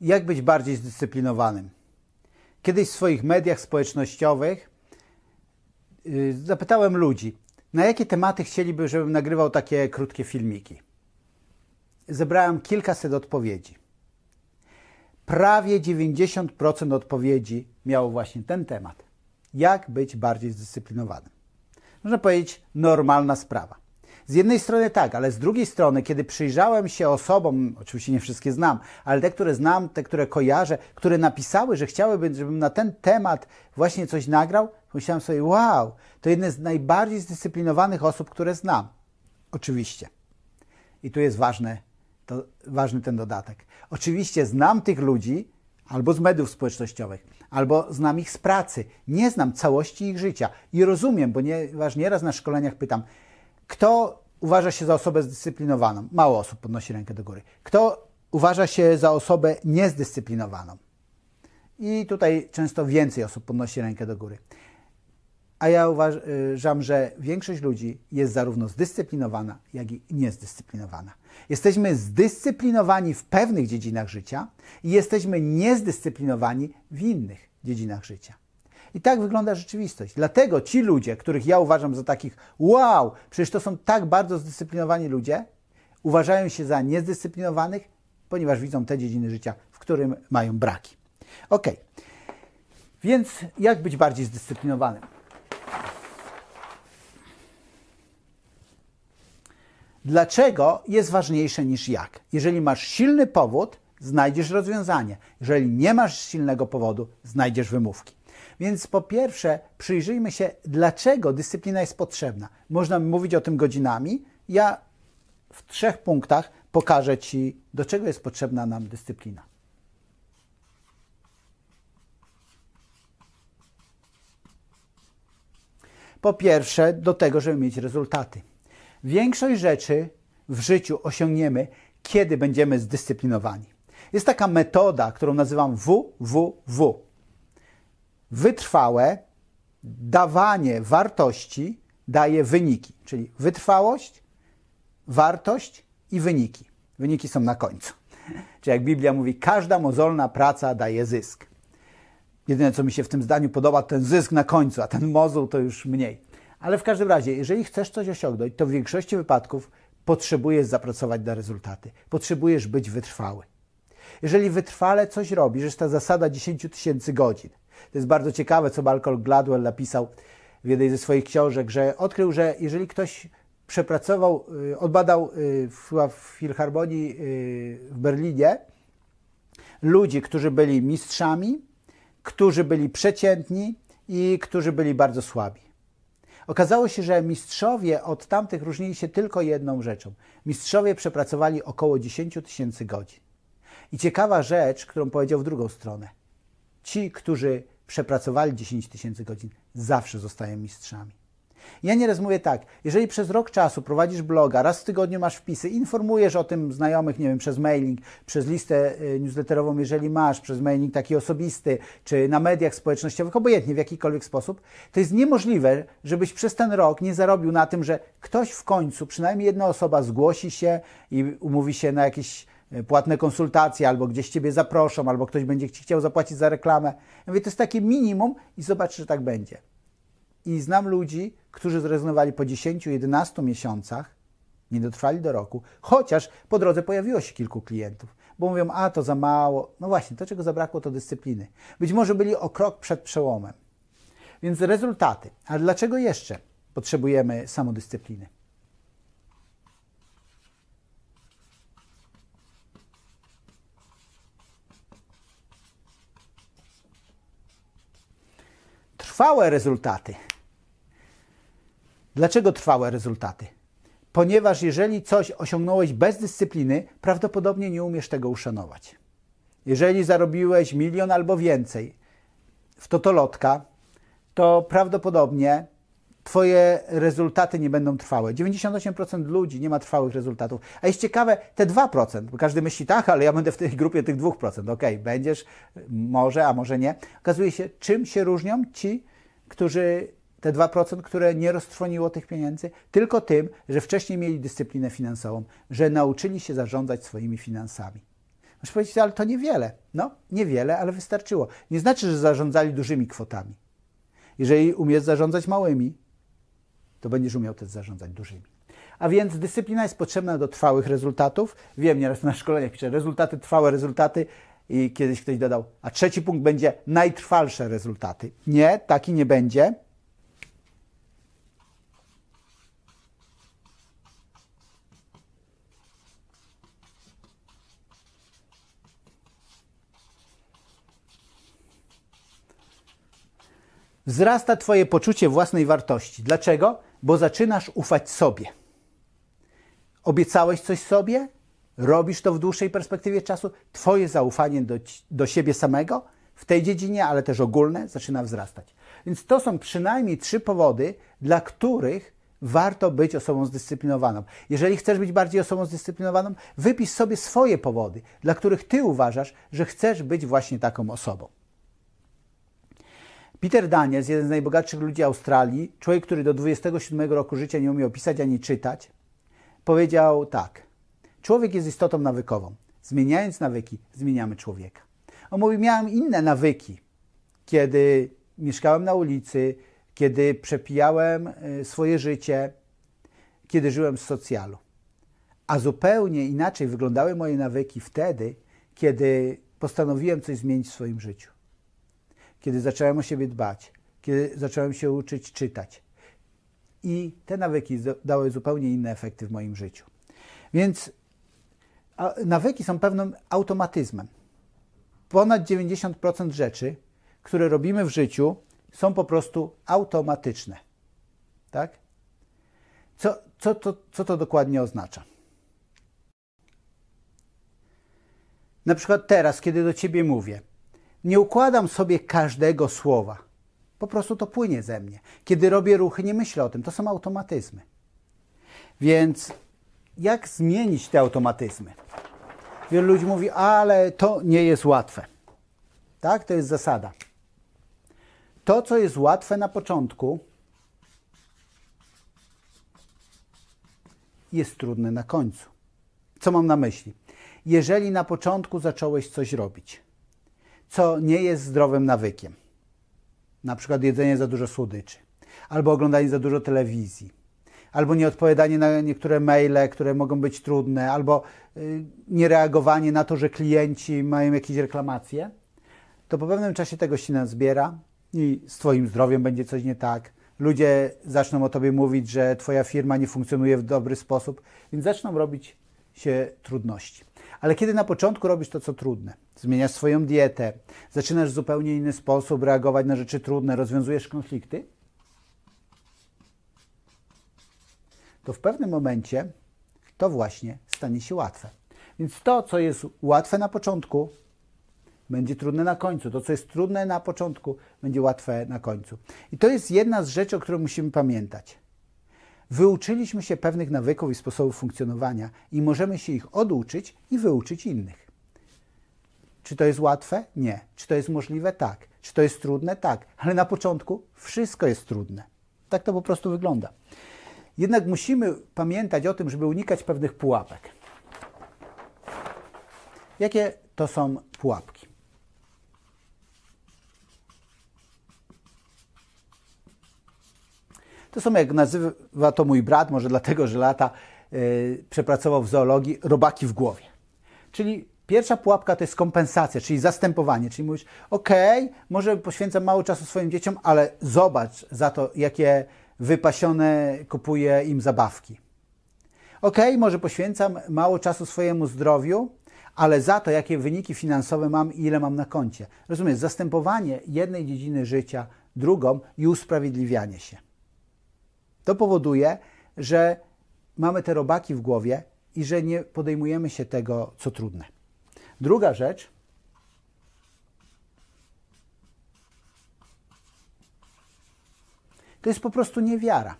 jak być bardziej zdyscyplinowanym. Kiedyś w swoich mediach społecznościowych yy, zapytałem ludzi, na jakie tematy chcieliby, żebym nagrywał takie krótkie filmiki. Zebrałem kilkaset odpowiedzi. Prawie 90% odpowiedzi miało właśnie ten temat. Jak być bardziej zdyscyplinowanym. Można powiedzieć, normalna sprawa. Z jednej strony tak, ale z drugiej strony, kiedy przyjrzałem się osobom, oczywiście nie wszystkie znam, ale te, które znam, te, które kojarzę, które napisały, że chciałyby, żebym na ten temat właśnie coś nagrał, myślałem sobie, wow, to jedne z najbardziej zdyscyplinowanych osób, które znam. Oczywiście. I tu jest ważne, to, ważny ten dodatek. Oczywiście znam tych ludzi albo z mediów społecznościowych, albo znam ich z pracy. Nie znam całości ich życia i rozumiem, bo nieraz nieraz na szkoleniach pytam, kto uważa się za osobę zdyscyplinowaną? Mało osób podnosi rękę do góry. Kto uważa się za osobę niezdyscyplinowaną? I tutaj często więcej osób podnosi rękę do góry. A ja uważam, że większość ludzi jest zarówno zdyscyplinowana, jak i niezdyscyplinowana. Jesteśmy zdyscyplinowani w pewnych dziedzinach życia i jesteśmy niezdyscyplinowani w innych dziedzinach życia. I tak wygląda rzeczywistość. Dlatego ci ludzie, których ja uważam za takich, wow, przecież to są tak bardzo zdyscyplinowani ludzie, uważają się za niezdyscyplinowanych, ponieważ widzą te dziedziny życia, w którym mają braki. Ok, więc jak być bardziej zdyscyplinowanym? Dlaczego jest ważniejsze niż jak? Jeżeli masz silny powód, znajdziesz rozwiązanie. Jeżeli nie masz silnego powodu, znajdziesz wymówki. Więc po pierwsze, przyjrzyjmy się, dlaczego dyscyplina jest potrzebna. Można mówić o tym godzinami. Ja w trzech punktach pokażę Ci, do czego jest potrzebna nam dyscyplina. Po pierwsze, do tego, żeby mieć rezultaty. Większość rzeczy w życiu osiągniemy, kiedy będziemy zdyscyplinowani. Jest taka metoda, którą nazywam WWW wytrwałe dawanie wartości daje wyniki, czyli wytrwałość, wartość i wyniki. Wyniki są na końcu. Czyli jak Biblia mówi, każda mozolna praca daje zysk. Jedyne, co mi się w tym zdaniu podoba, ten zysk na końcu, a ten mozol to już mniej. Ale w każdym razie, jeżeli chcesz coś osiągnąć, to w większości wypadków potrzebujesz zapracować na rezultaty. Potrzebujesz być wytrwały. Jeżeli wytrwale coś robisz, jest ta zasada 10 tysięcy godzin. To jest bardzo ciekawe, co Malcolm Gladwell napisał w jednej ze swoich książek, że odkrył, że jeżeli ktoś przepracował, y, odbadał y, w Filharmonii y, w Berlinie ludzi, którzy byli mistrzami, którzy byli przeciętni i którzy byli bardzo słabi. Okazało się, że mistrzowie od tamtych różnili się tylko jedną rzeczą. Mistrzowie przepracowali około 10 tysięcy godzin. I ciekawa rzecz, którą powiedział w drugą stronę. Ci, którzy przepracowali 10 tysięcy godzin, zawsze zostają mistrzami. Ja nieraz mówię tak, jeżeli przez rok czasu prowadzisz bloga, raz w tygodniu masz wpisy, informujesz o tym znajomych, nie wiem, przez mailing, przez listę y, newsletterową, jeżeli masz, przez mailing taki osobisty, czy na mediach społecznościowych, obojętnie w jakikolwiek sposób, to jest niemożliwe, żebyś przez ten rok nie zarobił na tym, że ktoś w końcu, przynajmniej jedna osoba zgłosi się i umówi się na jakieś płatne konsultacje, albo gdzieś Ciebie zaproszą, albo ktoś będzie Ci chciał zapłacić za reklamę. Ja mówię, to jest takie minimum i zobacz, że tak będzie. I znam ludzi, którzy zrezygnowali po 10-11 miesiącach, nie dotrwali do roku, chociaż po drodze pojawiło się kilku klientów, bo mówią, a to za mało. No właśnie, to czego zabrakło to dyscypliny. Być może byli o krok przed przełomem. Więc rezultaty. A dlaczego jeszcze potrzebujemy samodyscypliny? Trwałe rezultaty. Dlaczego trwałe rezultaty? Ponieważ jeżeli coś osiągnąłeś bez dyscypliny, prawdopodobnie nie umiesz tego uszanować. Jeżeli zarobiłeś milion albo więcej w totolotka, to prawdopodobnie Twoje rezultaty nie będą trwałe. 98% ludzi nie ma trwałych rezultatów. A jest ciekawe, te 2%, bo każdy myśli tak, ale ja będę w tej grupie tych 2%. Ok, będziesz, może, a może nie. Okazuje się, czym się różnią ci, którzy te 2%, które nie roztrwoniło tych pieniędzy, tylko tym, że wcześniej mieli dyscyplinę finansową, że nauczyli się zarządzać swoimi finansami. Możesz powiedzieć, ale to niewiele. No, niewiele, ale wystarczyło. Nie znaczy, że zarządzali dużymi kwotami. Jeżeli umiesz zarządzać małymi, to będziesz umiał też zarządzać dużymi. A więc dyscyplina jest potrzebna do trwałych rezultatów. Wiem, nieraz na szkoleniach piszę rezultaty, trwałe rezultaty i kiedyś ktoś dodał, a trzeci punkt będzie najtrwalsze rezultaty. Nie, taki nie będzie. Wzrasta Twoje poczucie własnej wartości. Dlaczego? Bo zaczynasz ufać sobie. Obiecałeś coś sobie, robisz to w dłuższej perspektywie czasu, Twoje zaufanie do, do siebie samego w tej dziedzinie, ale też ogólne, zaczyna wzrastać. Więc to są przynajmniej trzy powody, dla których warto być osobą zdyscyplinowaną. Jeżeli chcesz być bardziej osobą zdyscyplinowaną, wypisz sobie swoje powody, dla których Ty uważasz, że chcesz być właśnie taką osobą. Peter Daniels, jeden z najbogatszych ludzi Australii, człowiek, który do 27 roku życia nie umiał pisać ani czytać, powiedział tak. Człowiek jest istotą nawykową. Zmieniając nawyki, zmieniamy człowieka. On mówi, miałem inne nawyki, kiedy mieszkałem na ulicy, kiedy przepijałem y, swoje życie, kiedy żyłem z socjalu. A zupełnie inaczej wyglądały moje nawyki wtedy, kiedy postanowiłem coś zmienić w swoim życiu kiedy zacząłem o siebie dbać, kiedy zacząłem się uczyć czytać. I te nawyki dały zupełnie inne efekty w moim życiu. Więc nawyki są pewnym automatyzmem. Ponad 90% rzeczy, które robimy w życiu, są po prostu automatyczne. Tak? Co, co, to, co to dokładnie oznacza? Na przykład teraz, kiedy do ciebie mówię, nie układam sobie każdego słowa. Po prostu to płynie ze mnie. Kiedy robię ruchy, nie myślę o tym. To są automatyzmy. Więc jak zmienić te automatyzmy? Wielu ludzi mówi, ale to nie jest łatwe. Tak, to jest zasada. To, co jest łatwe na początku, jest trudne na końcu. Co mam na myśli? Jeżeli na początku zacząłeś coś robić, co nie jest zdrowym nawykiem. Na przykład jedzenie za dużo słodyczy, albo oglądanie za dużo telewizji, albo nieodpowiadanie na niektóre maile, które mogą być trudne, albo y, niereagowanie na to, że klienci mają jakieś reklamacje, to po pewnym czasie tego się nazbiera i z Twoim zdrowiem będzie coś nie tak. Ludzie zaczną o Tobie mówić, że Twoja firma nie funkcjonuje w dobry sposób, więc zaczną robić się trudności. Ale kiedy na początku robisz to, co trudne, zmieniasz swoją dietę, zaczynasz w zupełnie inny sposób reagować na rzeczy trudne, rozwiązujesz konflikty, to w pewnym momencie to właśnie stanie się łatwe. Więc to, co jest łatwe na początku, będzie trudne na końcu. To, co jest trudne na początku, będzie łatwe na końcu. I to jest jedna z rzeczy, o której musimy pamiętać. Wyuczyliśmy się pewnych nawyków i sposobów funkcjonowania i możemy się ich oduczyć i wyuczyć innych. Czy to jest łatwe? Nie. Czy to jest możliwe? Tak. Czy to jest trudne? Tak. Ale na początku wszystko jest trudne. Tak to po prostu wygląda. Jednak musimy pamiętać o tym, żeby unikać pewnych pułapek. Jakie to są pułapki? To są, jak nazywa to mój brat, może dlatego, że lata yy, przepracował w zoologii, robaki w głowie. Czyli pierwsza pułapka to jest kompensacja, czyli zastępowanie. Czyli mówisz, ok, może poświęcam mało czasu swoim dzieciom, ale zobacz za to, jakie wypasione kupuję im zabawki. Ok, może poświęcam mało czasu swojemu zdrowiu, ale za to, jakie wyniki finansowe mam i ile mam na koncie. Rozumiesz, zastępowanie jednej dziedziny życia drugą i usprawiedliwianie się. To powoduje, że mamy te robaki w głowie i że nie podejmujemy się tego, co trudne. Druga rzecz. To jest po prostu niewiara.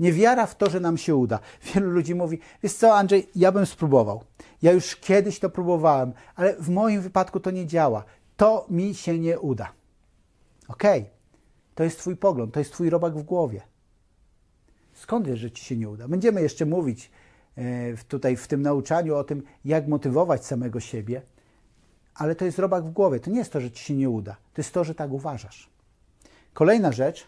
Niewiara w to, że nam się uda. Wielu ludzi mówi: Wiesz co, Andrzej, ja bym spróbował. Ja już kiedyś to próbowałem, ale w moim wypadku to nie działa. To mi się nie uda. Okej, okay. to jest Twój pogląd, to jest Twój robak w głowie. Skąd wiesz, że ci się nie uda? Będziemy jeszcze mówić e, tutaj w tym nauczaniu o tym, jak motywować samego siebie, ale to jest robak w głowie. To nie jest to, że ci się nie uda. To jest to, że tak uważasz. Kolejna rzecz.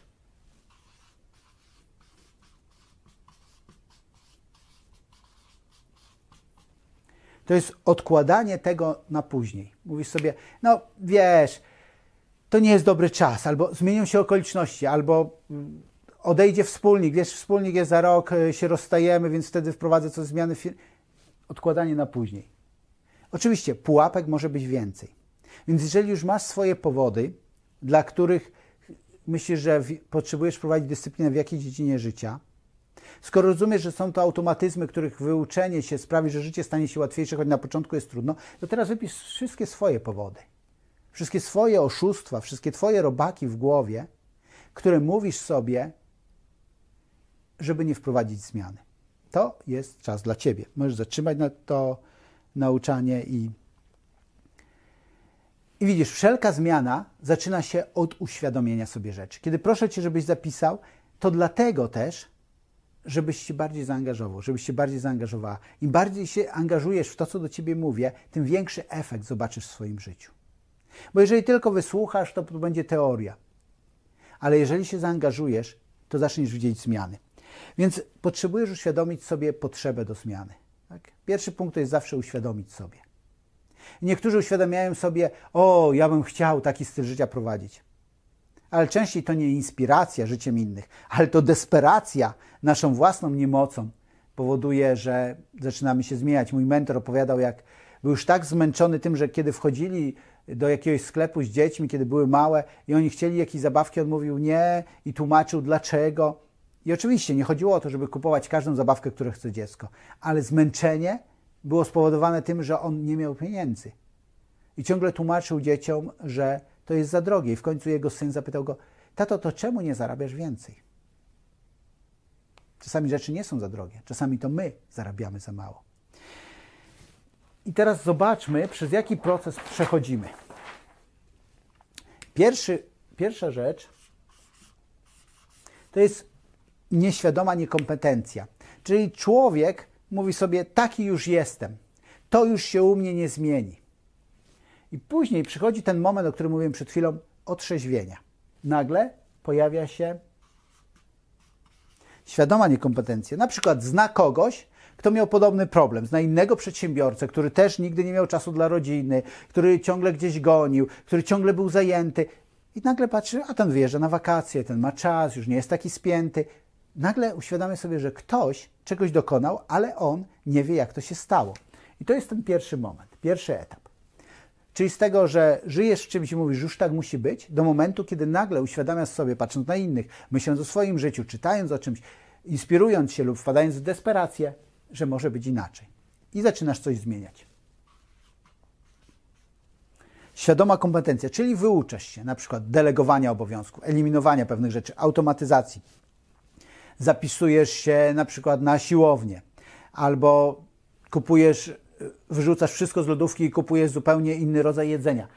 To jest odkładanie tego na później. Mówisz sobie, no wiesz, to nie jest dobry czas, albo zmienią się okoliczności, albo mm, odejdzie wspólnik, wiesz, wspólnik jest za rok, y, się rozstajemy, więc wtedy wprowadzę coś zmiany. Odkładanie na później. Oczywiście pułapek może być więcej. Więc jeżeli już masz swoje powody, dla których myślisz, że potrzebujesz prowadzić dyscyplinę w jakiejś dziedzinie życia, skoro rozumiesz, że są to automatyzmy, których wyuczenie się sprawi, że życie stanie się łatwiejsze, choć na początku jest trudno, to teraz wypisz wszystkie swoje powody. Wszystkie swoje oszustwa, wszystkie twoje robaki w głowie, które mówisz sobie, żeby nie wprowadzić zmiany. To jest czas dla ciebie. Możesz zatrzymać na to nauczanie i i widzisz, wszelka zmiana zaczyna się od uświadomienia sobie rzeczy. Kiedy proszę Cię, żebyś zapisał, to dlatego też, żebyś się bardziej zaangażował, żebyś się bardziej zaangażowała. Im bardziej się angażujesz w to, co do Ciebie mówię, tym większy efekt zobaczysz w swoim życiu. Bo jeżeli tylko wysłuchasz, to, będzie teoria. Ale jeżeli się zaangażujesz, to zaczniesz widzieć zmiany. Więc potrzebujesz uświadomić sobie potrzebę do zmiany. Tak? Pierwszy punkt to jest zawsze uświadomić sobie. Niektórzy uświadamiają sobie, o, ja bym chciał taki styl życia prowadzić. Ale częściej to nie inspiracja życiem innych, ale to desperacja naszą własną niemocą powoduje, że zaczynamy się zmieniać. Mój mentor opowiadał, jak był już tak zmęczony tym, że kiedy wchodzili do jakiegoś sklepu z dziećmi, kiedy były małe i oni chcieli jakieś zabawki, on mówił nie i tłumaczył dlaczego. I oczywiście nie chodziło o to, żeby kupować każdą zabawkę, którą chce dziecko, ale zmęczenie było spowodowane tym, że on nie miał pieniędzy. I ciągle tłumaczył dzieciom, że to jest za drogie. I w końcu jego syn zapytał go: Tato, to czemu nie zarabiasz więcej? Czasami rzeczy nie są za drogie, czasami to my zarabiamy za mało. I teraz zobaczmy, przez jaki proces przechodzimy. Pierwszy, pierwsza rzecz to jest nieświadoma niekompetencja. Czyli człowiek mówi sobie: Taki już jestem, to już się u mnie nie zmieni. I później przychodzi ten moment, o którym mówiłem przed chwilą, otrzeźwienia. Nagle pojawia się świadoma niekompetencja. Na przykład zna kogoś, kto miał podobny problem, zna innego przedsiębiorcę, który też nigdy nie miał czasu dla rodziny, który ciągle gdzieś gonił, który ciągle był zajęty. I nagle patrzy, a ten wyjeżdża na wakacje, ten ma czas, już nie jest taki spięty. Nagle uświadamia sobie, że ktoś czegoś dokonał, ale on nie wie, jak to się stało. I to jest ten pierwszy moment, pierwszy etap. Czyli z tego, że żyjesz w czymś i mówisz, już tak musi być, do momentu, kiedy nagle uświadamiasz sobie, patrząc na innych, myśląc o swoim życiu, czytając o czymś, inspirując się lub wpadając w desperację, że może być inaczej. I zaczynasz coś zmieniać. Świadoma kompetencja, czyli wyuczasz się na przykład delegowania obowiązków, eliminowania pewnych rzeczy, automatyzacji. Zapisujesz się na przykład na siłownię albo kupujesz wyrzucasz wszystko z lodówki i kupujesz zupełnie inny rodzaj jedzenia.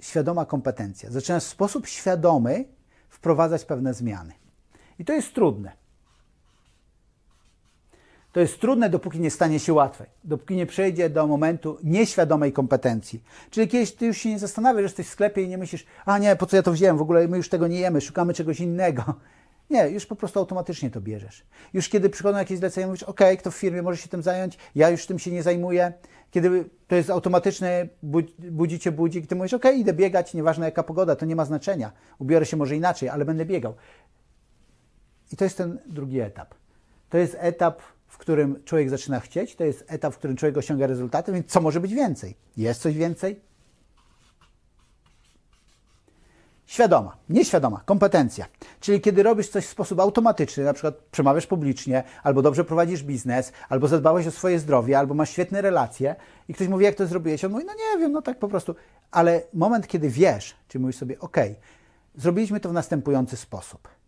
Świadoma kompetencja. Zaczynasz w sposób świadomy wprowadzać pewne zmiany. I to jest trudne. To jest trudne, dopóki nie stanie się łatwe, dopóki nie przejdzie do momentu nieświadomej kompetencji. Czyli kiedyś ty już się nie zastanawiasz, jesteś w sklepie i nie myślisz, a nie, po co ja to wziąłem, w ogóle my już tego nie jemy, szukamy czegoś innego. Nie, już po prostu automatycznie to bierzesz. Już kiedy przychodzą jakieś zlecenia, mówisz, ok, kto w firmie może się tym zająć, ja już tym się nie zajmuję. Kiedy to jest automatyczne, budzicie budzik, ty mówisz, ok, idę biegać, nieważne jaka pogoda, to nie ma znaczenia. Ubiorę się może inaczej, ale będę biegał. I to jest ten drugi etap. To jest etap, w którym człowiek zaczyna chcieć, to jest etap, w którym człowiek osiąga rezultaty, więc co może być więcej? Jest coś więcej? Świadoma, nieświadoma, kompetencja. Czyli kiedy robisz coś w sposób automatyczny, na przykład przemawiasz publicznie, albo dobrze prowadzisz biznes, albo zadbałeś o swoje zdrowie, albo masz świetne relacje i ktoś mówi, jak to zrobiłeś, on mówi, no nie wiem, no tak po prostu. Ale moment, kiedy wiesz, czyli mówisz sobie, ok, zrobiliśmy to w następujący sposób –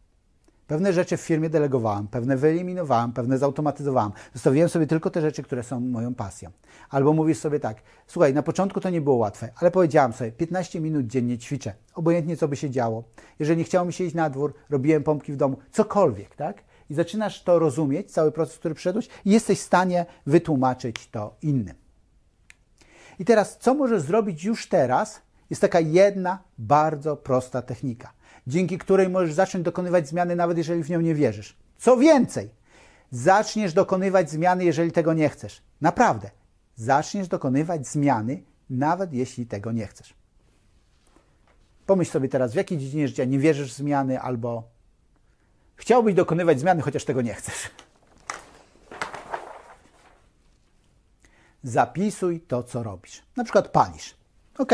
Pewne rzeczy w firmie delegowałem, pewne wyeliminowałem, pewne zautomatyzowałem. Zostawiłem sobie tylko te rzeczy, które są moją pasją. Albo mówisz sobie tak, słuchaj, na początku to nie było łatwe, ale powiedziałam sobie, 15 minut dziennie ćwiczę, obojętnie co by się działo. Jeżeli nie chciało mi się iść na dwór, robiłem pompki w domu, cokolwiek, tak? I zaczynasz to rozumieć, cały proces, który przeszedłeś i jesteś w stanie wytłumaczyć to innym. I teraz, co możesz zrobić już teraz? Jest taka jedna bardzo prosta technika, dzięki której możesz zacząć dokonywać zmiany, nawet jeżeli w nią nie wierzysz. Co więcej, zaczniesz dokonywać zmiany, jeżeli tego nie chcesz. Naprawdę, zaczniesz dokonywać zmiany, nawet jeśli tego nie chcesz. Pomyśl sobie teraz, w jakiej dziedzinie życia nie wierzysz w zmiany, albo chciałbyś dokonywać zmiany, chociaż tego nie chcesz. Zapisuj to, co robisz. Na przykład palisz. Ok,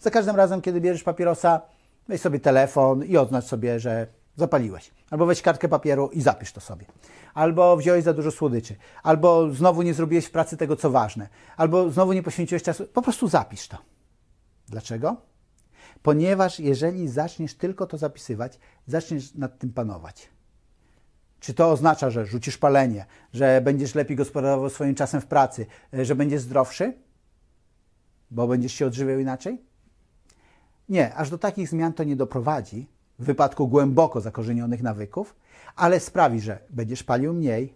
za każdym razem, kiedy bierzesz papierosa, weź sobie telefon i oznacz sobie, że zapaliłeś. Albo weź kartkę papieru i zapisz to sobie. Albo wziąłeś za dużo słodyczy. Albo znowu nie zrobiłeś w pracy tego, co ważne. Albo znowu nie poświęciłeś czasu. Po prostu zapisz to. Dlaczego? Ponieważ jeżeli zaczniesz tylko to zapisywać, zaczniesz nad tym panować. Czy to oznacza, że rzucisz palenie, że będziesz lepiej gospodarował swoim czasem w pracy, że będziesz zdrowszy? Bo będziesz się odżywiał inaczej? Nie, aż do takich zmian to nie doprowadzi w wypadku głęboko zakorzenionych nawyków, ale sprawi, że będziesz palił mniej,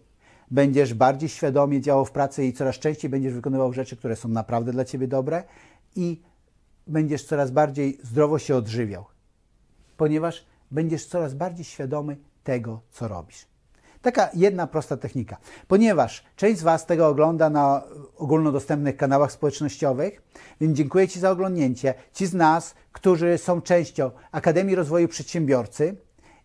będziesz bardziej świadomie działał w pracy i coraz częściej będziesz wykonywał rzeczy, które są naprawdę dla ciebie dobre i będziesz coraz bardziej zdrowo się odżywiał, ponieważ będziesz coraz bardziej świadomy tego, co robisz. Taka jedna prosta technika. Ponieważ część z Was tego ogląda na ogólnodostępnych kanałach społecznościowych, więc dziękuję Ci za oglądnięcie. Ci z nas, którzy są częścią Akademii Rozwoju Przedsiębiorcy,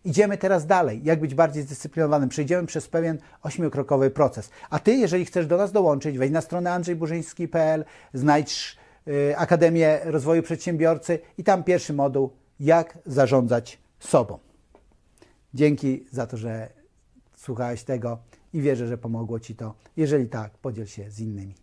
idziemy teraz dalej, jak być bardziej zdyscyplinowanym. Przejdziemy przez pewien ośmiokrokowy proces. A Ty, jeżeli chcesz do nas dołączyć, wejdź na stronę andrzejburzyński.pl, znajdź y, Akademię Rozwoju Przedsiębiorcy i tam pierwszy moduł, jak zarządzać sobą. Dzięki za to, że słuchałeś tego i wierzę, że pomogło Ci to. Jeżeli tak, podziel się z innymi.